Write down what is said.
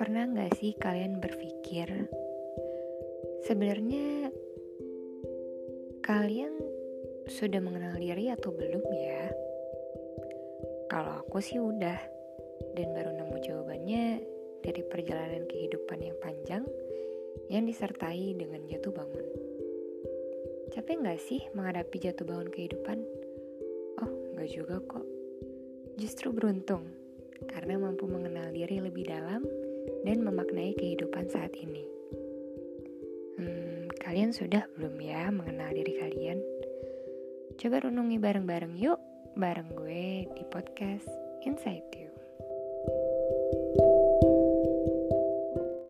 Pernah nggak sih kalian berpikir sebenarnya kalian sudah mengenal diri atau belum ya? Kalau aku sih udah dan baru nemu jawabannya dari perjalanan kehidupan yang panjang yang disertai dengan jatuh bangun. Capek nggak sih menghadapi jatuh bangun kehidupan? Oh, nggak juga kok. Justru beruntung karena mampu mengenal diri lebih dalam dan memaknai kehidupan saat ini. Hmm, kalian sudah belum ya mengenal diri kalian? Coba renungi bareng-bareng yuk, bareng gue di podcast Inside You. thank you